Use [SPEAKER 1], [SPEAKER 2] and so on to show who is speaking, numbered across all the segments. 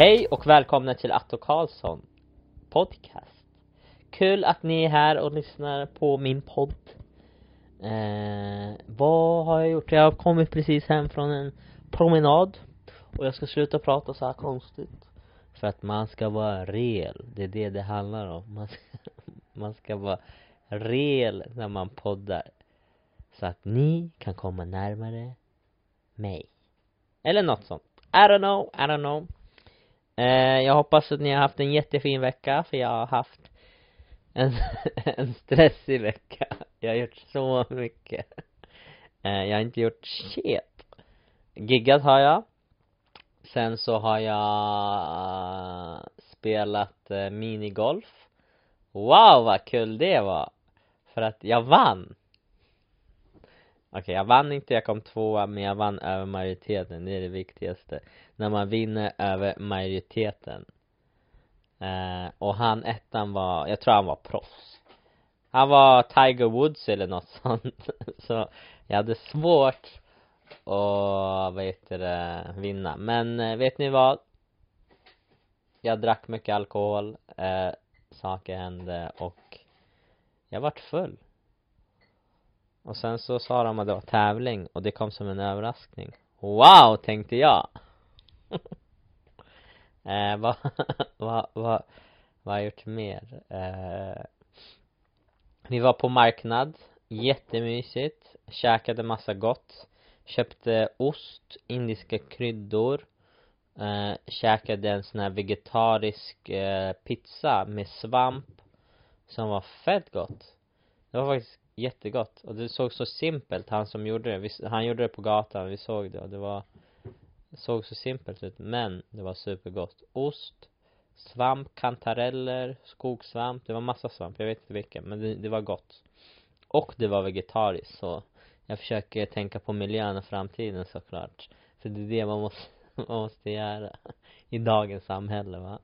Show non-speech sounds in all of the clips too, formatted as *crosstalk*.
[SPEAKER 1] Hej och välkomna till Atto Karlsson podcast. Kul att ni är här och lyssnar på min podd. Eh, vad har jag gjort? Jag har kommit precis hem från en promenad och jag ska sluta prata så här konstigt. För att man ska vara real, det är det det handlar om. Man ska, *laughs* man ska vara real när man poddar. Så att ni kan komma närmare mig. Eller något sånt. I don't know, I don't know. Eh, jag hoppas att ni har haft en jättefin vecka, för jag har haft en, *laughs* en stressig vecka. Jag har gjort så mycket. Eh, jag har inte gjort shit. Giggat har jag. Sen så har jag eh, spelat eh, minigolf. Wow vad kul det var! För att jag vann! Okej, okay, jag vann inte, jag kom tvåa, men jag vann över majoriteten, det är det viktigaste. När man vinner över majoriteten. Eh, och han ettan var, jag tror han var proffs. Han var Tiger Woods eller något *laughs* sånt. Så jag hade svårt att, vad heter det, vinna. Men eh, vet ni vad? Jag drack mycket alkohol, eh, saker hände och jag vart full. Och sen så sa de att det var tävling och det kom som en överraskning. Wow, tänkte jag! *laughs* eh, vad, *laughs* vad, vad, vad har jag gjort mer? Eh, vi var på marknad, jättemysigt, käkade massa gott, köpte ost, indiska kryddor, eh, käkade en sån här vegetarisk eh, pizza med svamp som var fett gott. Det var faktiskt jättegott. Och det såg så simpelt, han som gjorde det, vi, han gjorde det på gatan, vi såg det. Och det var såg så simpelt ut. Men det var supergott. Ost svamp, kantareller, skogssvamp, det var massa svamp, jag vet inte vilken men det, det var gott. Och det var vegetariskt så jag försöker tänka på miljön och framtiden såklart. För det är det man måste, *laughs* man måste göra i dagens samhälle va?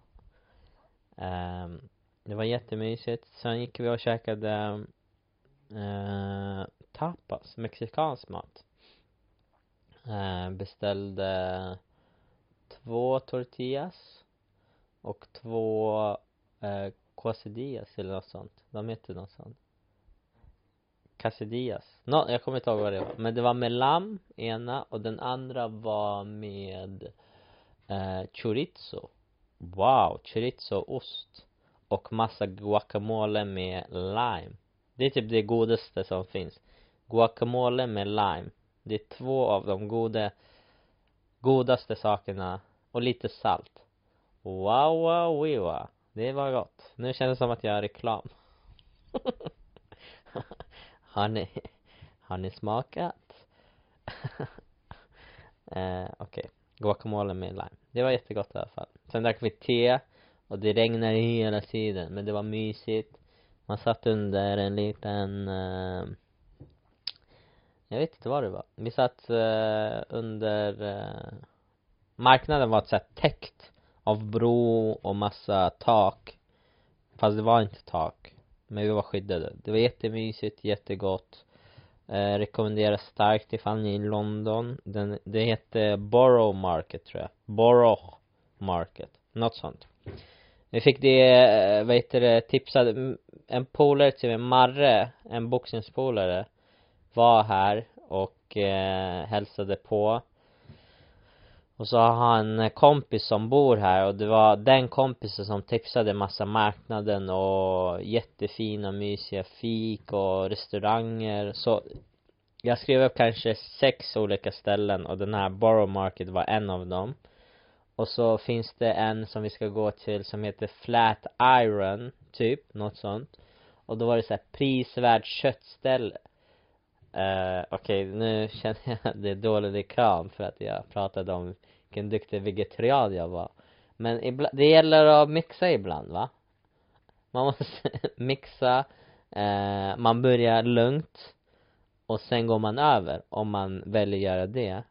[SPEAKER 1] Um, det var jättemysigt. Sen gick vi och käkade eh, tapas, mexikansk mat. Eh, beställde två tortillas och två eh, quesadillas eller något sånt. De heter något sånt. Quesadillas. No, jag kommer inte ihåg vad det var. Men det var med lamm ena och den andra var med eh, chorizo. Wow, chorizo ost. Och massa guacamole med lime det är typ det godaste som finns. Guacamole med lime. Det är två av de goda, godaste sakerna. Och lite salt. Wow, wow, wiwa. Det var gott. Nu känns det som att jag har reklam. *laughs* har ni, har ni smakat? *laughs* eh, Okej. Okay. Guacamole med lime. Det var jättegott i alla fall. Sen drack vi te. Och det regnade hela tiden. Men det var mysigt. Man satt under en liten uh, Jag vet inte vad det var. Vi satt uh, under uh, Marknaden var så här täckt Av bro och massa tak. Fast det var inte tak Men vi var skyddade. Det var jättemysigt, jättegott. Eh, Rekommenderar starkt ifall ni är i London. Den, Det heter Borough Market tror jag. Borough Market. Något sånt vi fick det, eh, vad heter det, tipsade, en polare till mig, Marre, en boxningspolare var här och eh, hälsade på. Och så har han en kompis som bor här och det var den kompisen som tipsade massa marknaden och jättefina mysiga fik och restauranger. Så jag skrev upp kanske sex olika ställen och den här Borough Market var en av dem och så finns det en som vi ska gå till som heter Flat Iron, typ, något sånt. Och då var det så här prisvärd köttställe. Uh, Okej, okay, nu *laughs* känner jag att det är dålig reklam för att jag pratade om vilken duktig vegetarian jag var. Men ibland, det gäller att mixa ibland va? Man måste *laughs* mixa, uh, man börjar lugnt och sen går man över om man väljer att göra det.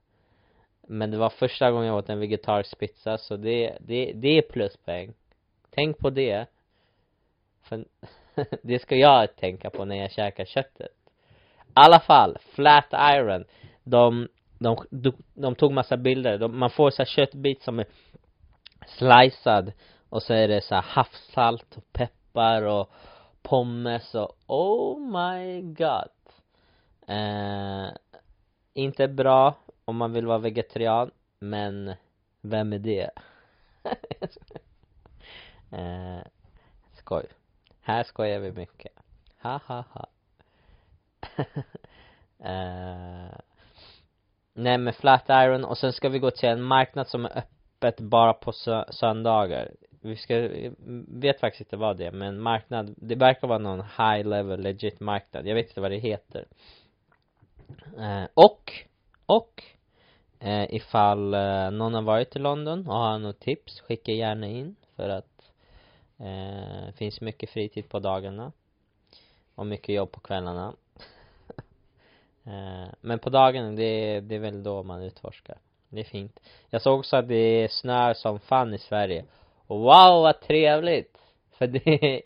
[SPEAKER 1] Men det var första gången jag åt en vegetarisk pizza så det, det, det är pluspoäng. Tänk på det. För *laughs* det ska jag tänka på när jag käkar köttet. I alla fall, Flat Iron. De, de, de, de tog massa bilder. De, man får så här köttbit som är slicead och så är det så här havssalt och peppar och pommes och oh my god eh, inte bra om man vill vara vegetarian men vem är det? *laughs* eh, skoj. Här skojar vi mycket. Ha ha ha. *laughs* Eh, nej men Flatiron och sen ska vi gå till en marknad som är öppet bara på sö söndagar. Vi ska, vet faktiskt inte vad det är men marknad, det verkar vara någon high level legit marknad, jag vet inte vad det heter. Eh, och, och eh, ifall eh, någon har varit i London och har något tips, skicka gärna in för att eh, finns mycket fritid på dagarna och mycket jobb på kvällarna. *laughs* Eh, men på dagarna, det, det är väl då man utforskar. Det är fint. Jag såg också att det snöar som fan i Sverige. Och wow vad trevligt! För det är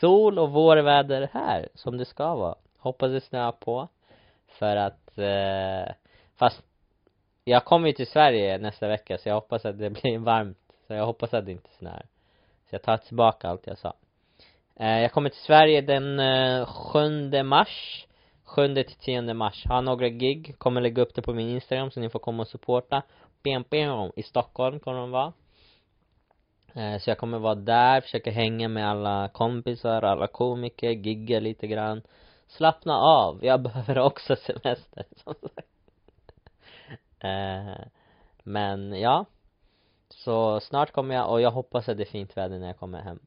[SPEAKER 1] sol och vårväder här som det ska vara. Hoppas det snöar på. För att eh, fast jag kommer ju till Sverige nästa vecka så jag hoppas att det blir varmt. Så jag hoppas att det inte snöar så jag tar tillbaka allt jag sa. Eh, jag kommer till Sverige den eh, 7 mars. 7 till 10 mars. Har några gig. Kommer lägga upp det på min instagram så ni får komma och supporta. I Stockholm kommer de vara. Eh, så jag kommer vara där, försöka hänga med alla kompisar, alla komiker, gigga lite grann. Slappna av, jag *laughs* behöver också semester som sagt. Eh, men ja så snart kommer jag och jag hoppas att det är fint väder när jag kommer hem.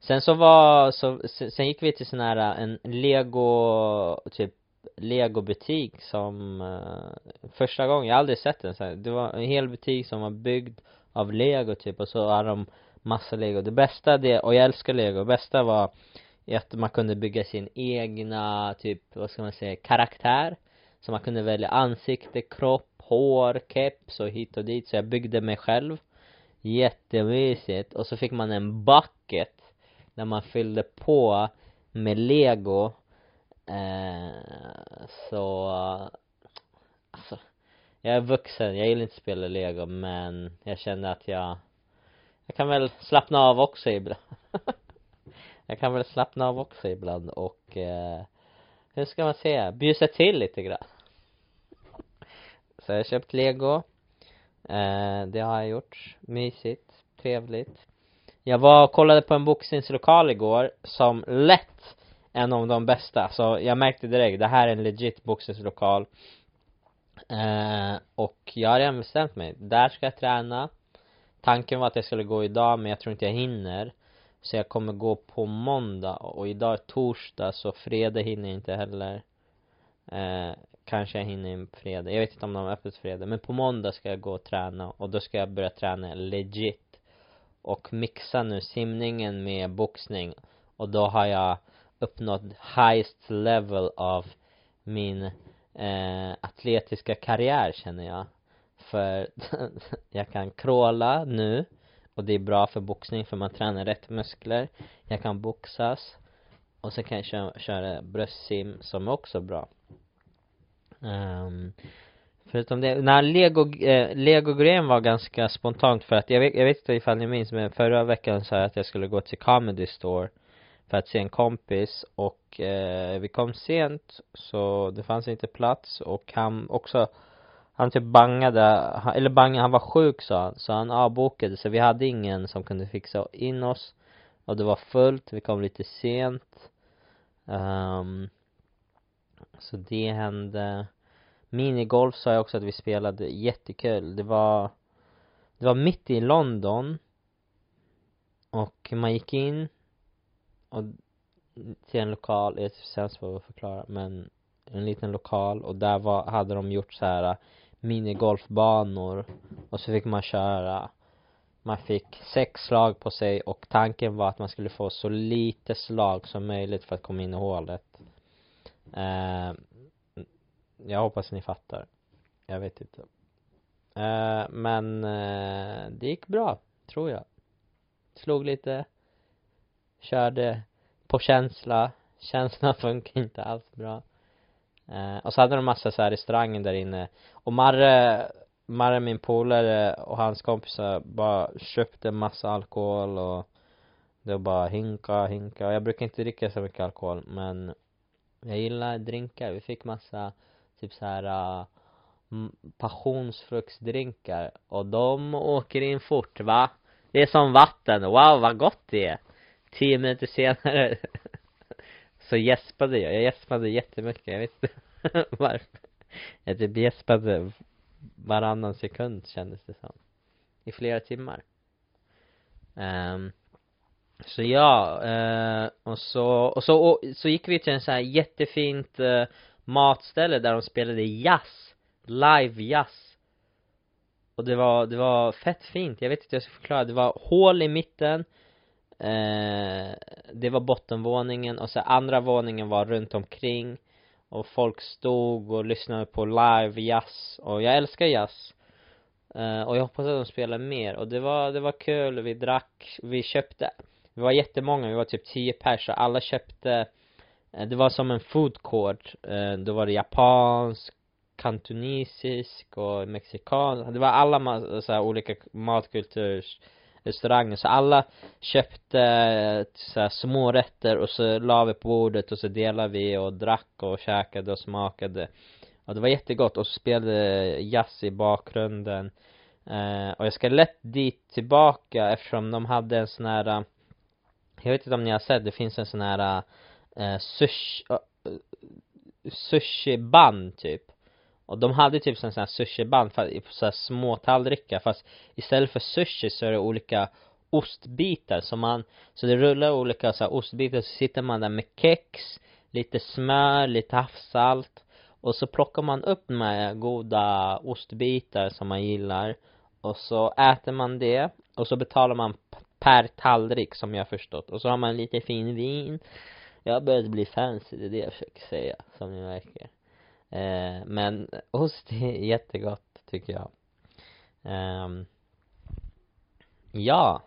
[SPEAKER 1] Sen så var, så, sen gick vi till sån här eh, en lego typ legobutik som uh, första gången, jag har aldrig sett en sån här. det var en hel butik som var byggd av lego typ och så har de massa lego. Det bästa det, och jag älskar lego, det bästa var att man kunde bygga sin egna typ, vad ska man säga, karaktär så man kunde välja ansikte, kropp, hår, keps och hit och dit. Så jag byggde mig själv. Jättemysigt. Och så fick man en bucket där man fyllde på med lego. Eh, så alltså jag är vuxen, jag gillar inte att spela lego men jag kände att jag jag kan väl slappna av också ibland. *laughs* Jag kan väl slappna av också ibland och eh, hur ska man säga, bjussa till lite grann. Så jag har köpt lego. Eh, det har jag gjort, mysigt, trevligt. Jag var och kollade på en boxningslokal igår som lätt en av de bästa, så jag märkte direkt, det här är en legit boxningslokal. Eh, och jag har redan bestämt mig, där ska jag träna. Tanken var att jag skulle gå idag men jag tror inte jag hinner så jag kommer gå på måndag och idag är torsdag så fredag hinner jag inte heller. Eh, kanske jag hinner en fredag, jag vet inte om de har öppet fredag men på måndag ska jag gå och träna och då ska jag börja träna legit. Och mixa nu simningen med boxning och då har jag uppnått highest level av min eh, atletiska karriär känner jag. För *laughs* jag kan crawla nu och det är bra för boxning för man tränar rätt muskler. Jag kan boxas. Och så kan jag köra, köra bröstsim som är också bra. Um, förutom det, när lego, eh, lego-grejen var ganska spontant för att jag vet, jag vet inte ifall ni minns men förra veckan sa jag att jag skulle gå till comedy store för att se en kompis och eh, vi kom sent så det fanns inte plats och han också han typ bangade, eller bangade, han var sjuk sa han, så han avbokade så vi hade ingen som kunde fixa in oss. Och det var fullt, vi kom lite sent. Um, så det hände. Minigolf sa jag också att vi spelade jättekul. Det var det var mitt i London. Och man gick in och till en lokal, jag är sämst på att förklara men en liten lokal. Och där var, hade de gjort så här minigolfbanor. Och så fick man köra. Man fick sex slag på sig och tanken var att man skulle få så lite slag som möjligt för att komma in i hålet. Eh, jag hoppas ni fattar. Jag vet inte. Eh, men eh, det gick bra tror jag. Slog lite. Körde på känsla. Känslan *laughs* funkar inte alls bra eh, och så hade de massa så här restauranger där inne. Och Marre Marre min polare och hans kompisar bara köpte massa alkohol och det var bara hinka, hinka. Och jag brukar inte dricka så mycket alkohol men jag gillar drinkar, vi fick massa typ så här uh, passionsfruktsdrinkar. Och de åker in fort va? Det är som vatten, wow vad gott det är! Tio minuter senare. *laughs* så gäspade jag, jag gäspade jättemycket, jag vet inte *laughs* varför. Jag typ gäspade varannan sekund kändes det som. I flera timmar. Um, Så ja, uh, och så, och så, och, så gick vi till en sån här jättefint uh, matställe där de spelade jazz. Live jazz. Och det var, det var fett fint, jag vet inte hur jag ska förklara, det var hål i mitten eh, Det var bottenvåningen och så andra våningen var runt omkring. Och folk stod och lyssnade på live jazz. Och jag älskar jazz. Eh och jag hoppas att de spelar mer. Och det var, det var kul, vi drack, vi köpte vi var jättemånga, vi var typ tio pers och alla köpte eh, det var som en food court. Eh, då var det japansk kantonesisk och mexikansk det var alla så här, olika matkulturs restaurangen, så alla köpte eh, så här, små rätter och så la vi på bordet och så delade vi och drack och käkade och smakade. Och det var jättegott. Och så spelade jazz i bakgrunden. Eh, och jag ska lätt dit tillbaka eftersom de hade en sån här eh, jag vet inte om ni har sett, det finns en sån här eh, sushi, uh, eh, sushi band typ och de hade typ sån här sushiband fast i så här små tallrikar fast istället för sushi så är det olika ostbitar som man så det rullar olika så här ostbitar så sitter man där med kex lite smör, lite havssalt och så plockar man upp de här goda ostbitar som man gillar och så äter man det och så betalar man per tallrik som jag har förstått och så har man lite fin vin. Jag har börjat bli fancy, det är det jag försöker säga som ni märker. Eh, men ost är jättegott tycker jag. Eh, ja.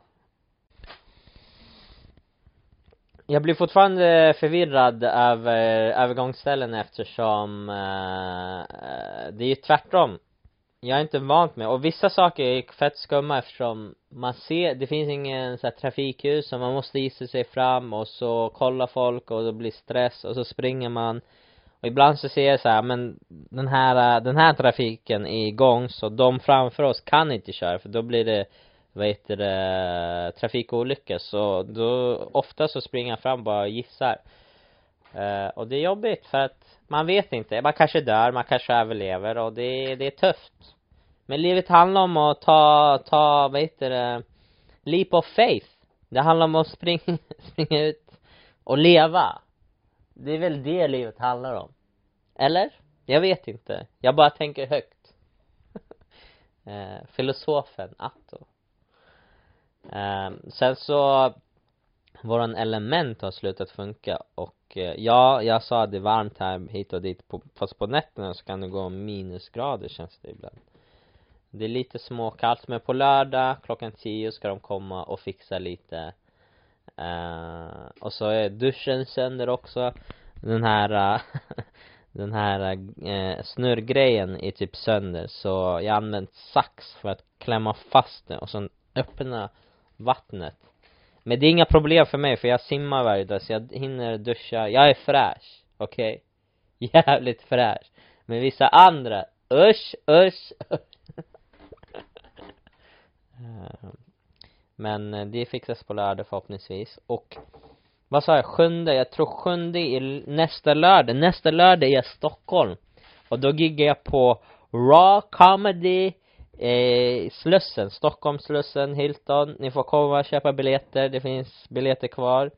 [SPEAKER 1] Jag blir fortfarande förvirrad över övergångsställen eftersom eh, det är ju tvärtom. Jag är inte vant med, och vissa saker är fett skumma eftersom man ser, det finns ingen så här trafikljus så man måste gissa sig fram och så kollar folk och det blir stress och så springer man och ibland så ser jag så här, men den här, äh, den här trafiken är igång så de framför oss kan inte köra för då blir det vad heter det, trafikolyckor. Så då ofta så springer jag fram bara och gissar. Uh, och det är jobbigt för att man vet inte, man kanske dör, man kanske överlever och det, det är tufft. Men livet handlar om att ta, ta, vad heter det, leap of faith. Det handlar om att springa, *laughs* springa ut och leva. Det är väl det livet handlar om eller? Jag vet inte. Jag bara tänker högt. *laughs* eh, filosofen Atto. Eh, sen så våran element har slutat funka och eh, ja, jag sa det är varmt här hit och dit på, fast på nätterna så kan det gå minusgrader känns det ibland. Det är lite småkallt men på lördag klockan tio ska de komma och fixa lite Eh, och så är duschen sönder också den här eh, *laughs* den här eh, snurrgrejen är typ sönder så jag har använt sax för att klämma fast den och sen öppna vattnet men det är inga problem för mig för jag simmar varje dag så jag hinner duscha, jag är fräsch, okej? Okay? *laughs* Jävligt fräsch men vissa andra, usch, usch, usch. *laughs* Eh, men eh, det fixas på lördag förhoppningsvis och vad sa jag, sjunde, jag tror sjunde är nästa lördag, nästa lördag är jag i Stockholm. Och då giggar jag på Raw Comedy eh, Slussen, Stockholm Slussen, Hilton, ni får komma och köpa biljetter, det finns biljetter kvar.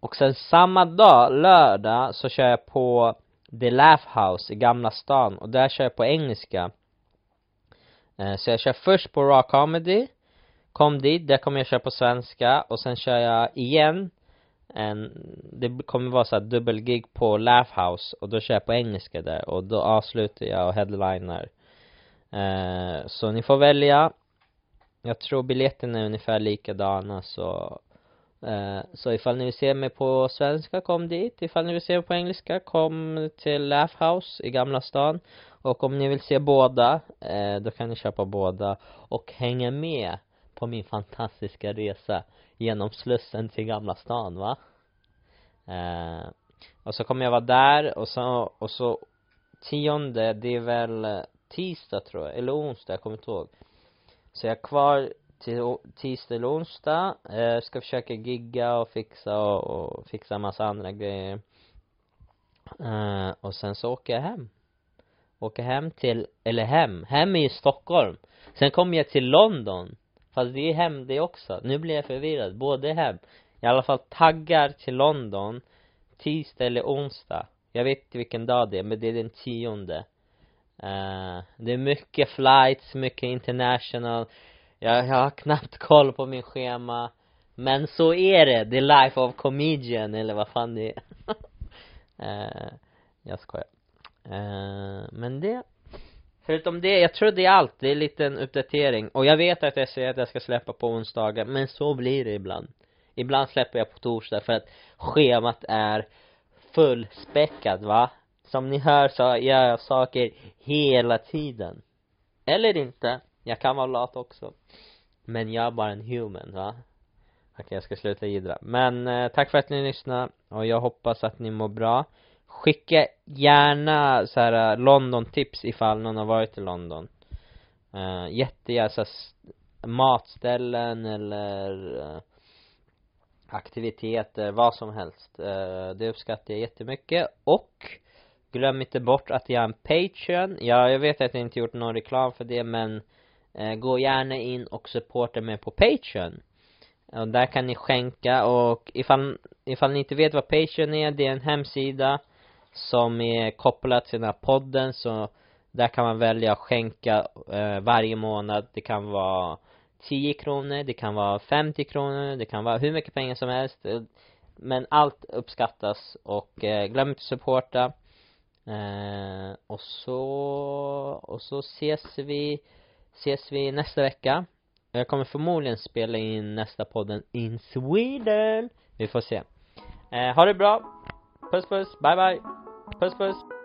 [SPEAKER 1] Och sen samma dag, lördag, så kör jag på The Laugh House i Gamla stan. Och där kör jag på engelska. Eh, så jag kör först på Raw Comedy. Kom dit, där kommer jag köra på svenska. Och sen kör jag igen en, det kommer vara så här dubbelgig på Laugh House och då kör jag på engelska där och då avslutar jag och headliner eh, så ni får välja jag tror biljetterna är ungefär likadana så alltså, Eh, så ifall ni vill se mig på svenska, kom dit. Ifall ni vill se mig på engelska, kom till Laugh House i Gamla stan. Och om ni vill se båda, eh, då kan ni köpa båda och hänga med på min fantastiska resa genom Slussen till Gamla stan, va? Eh, och så kommer jag vara där och så, och så tionde, det är väl tisdag tror jag, eller onsdag, jag kommer inte ihåg. Så jag är kvar till tisdag eller onsdag, eh, ska försöka gigga och fixa och, och fixa massa andra grejer. Eh, och sen så åker jag hem. Åker hem till, eller hem, hem är ju Stockholm. Sen kommer jag till London. Fast det är hem det också. Nu blir jag förvirrad. Både hem. I alla fall taggar till London tisdag eller onsdag. Jag vet inte vilken dag det är, men det är den tionde. Uh, det är mycket flights, mycket international. Jag, jag har knappt koll på min schema. Men så är det. The life of comedian, eller vad fan det är. uh, *laughs* jag skojar. Uh, men det Förutom det, jag tror det är allt. Det är en liten uppdatering. Och jag vet att jag säger att jag ska släppa på onsdagar, men så blir det ibland. Ibland släpper jag på torsdag för att schemat är fullspäckat va. Som ni hör så gör jag saker hela tiden. Eller inte. Jag kan vara lat också. Men jag är bara en human va. Okej, jag ska sluta jiddra. Men eh, tack för att ni lyssnade och jag hoppas att ni mår bra. Skicka gärna så här äh, London-tips ifall någon har varit i London. Uh, jättegärna så matställen eller uh, aktiviteter, vad som helst. Uh, det uppskattar jag jättemycket. Och glöm inte bort att jag är en Patreon. Ja, jag vet att jag inte gjort någon reklam för det, men uh, gå gärna in och supporta mig på Patreon. Och där kan ni skänka och ifall, ifall ni inte vet vad Patreon är, det är en hemsida som är kopplat till den här podden så där kan man välja att skänka eh, varje månad. Det kan vara 10 kronor, det kan vara 50 kronor, det kan vara hur mycket pengar som helst. Eh, men allt uppskattas och eh, glöm inte att supporta. Eh, och så, och så ses vi, ses vi nästa vecka. Jag kommer förmodligen spela in nästa podden in Sweden. Vi får se. Eh, ha det bra. Puss puss, bye bye. Puss puss.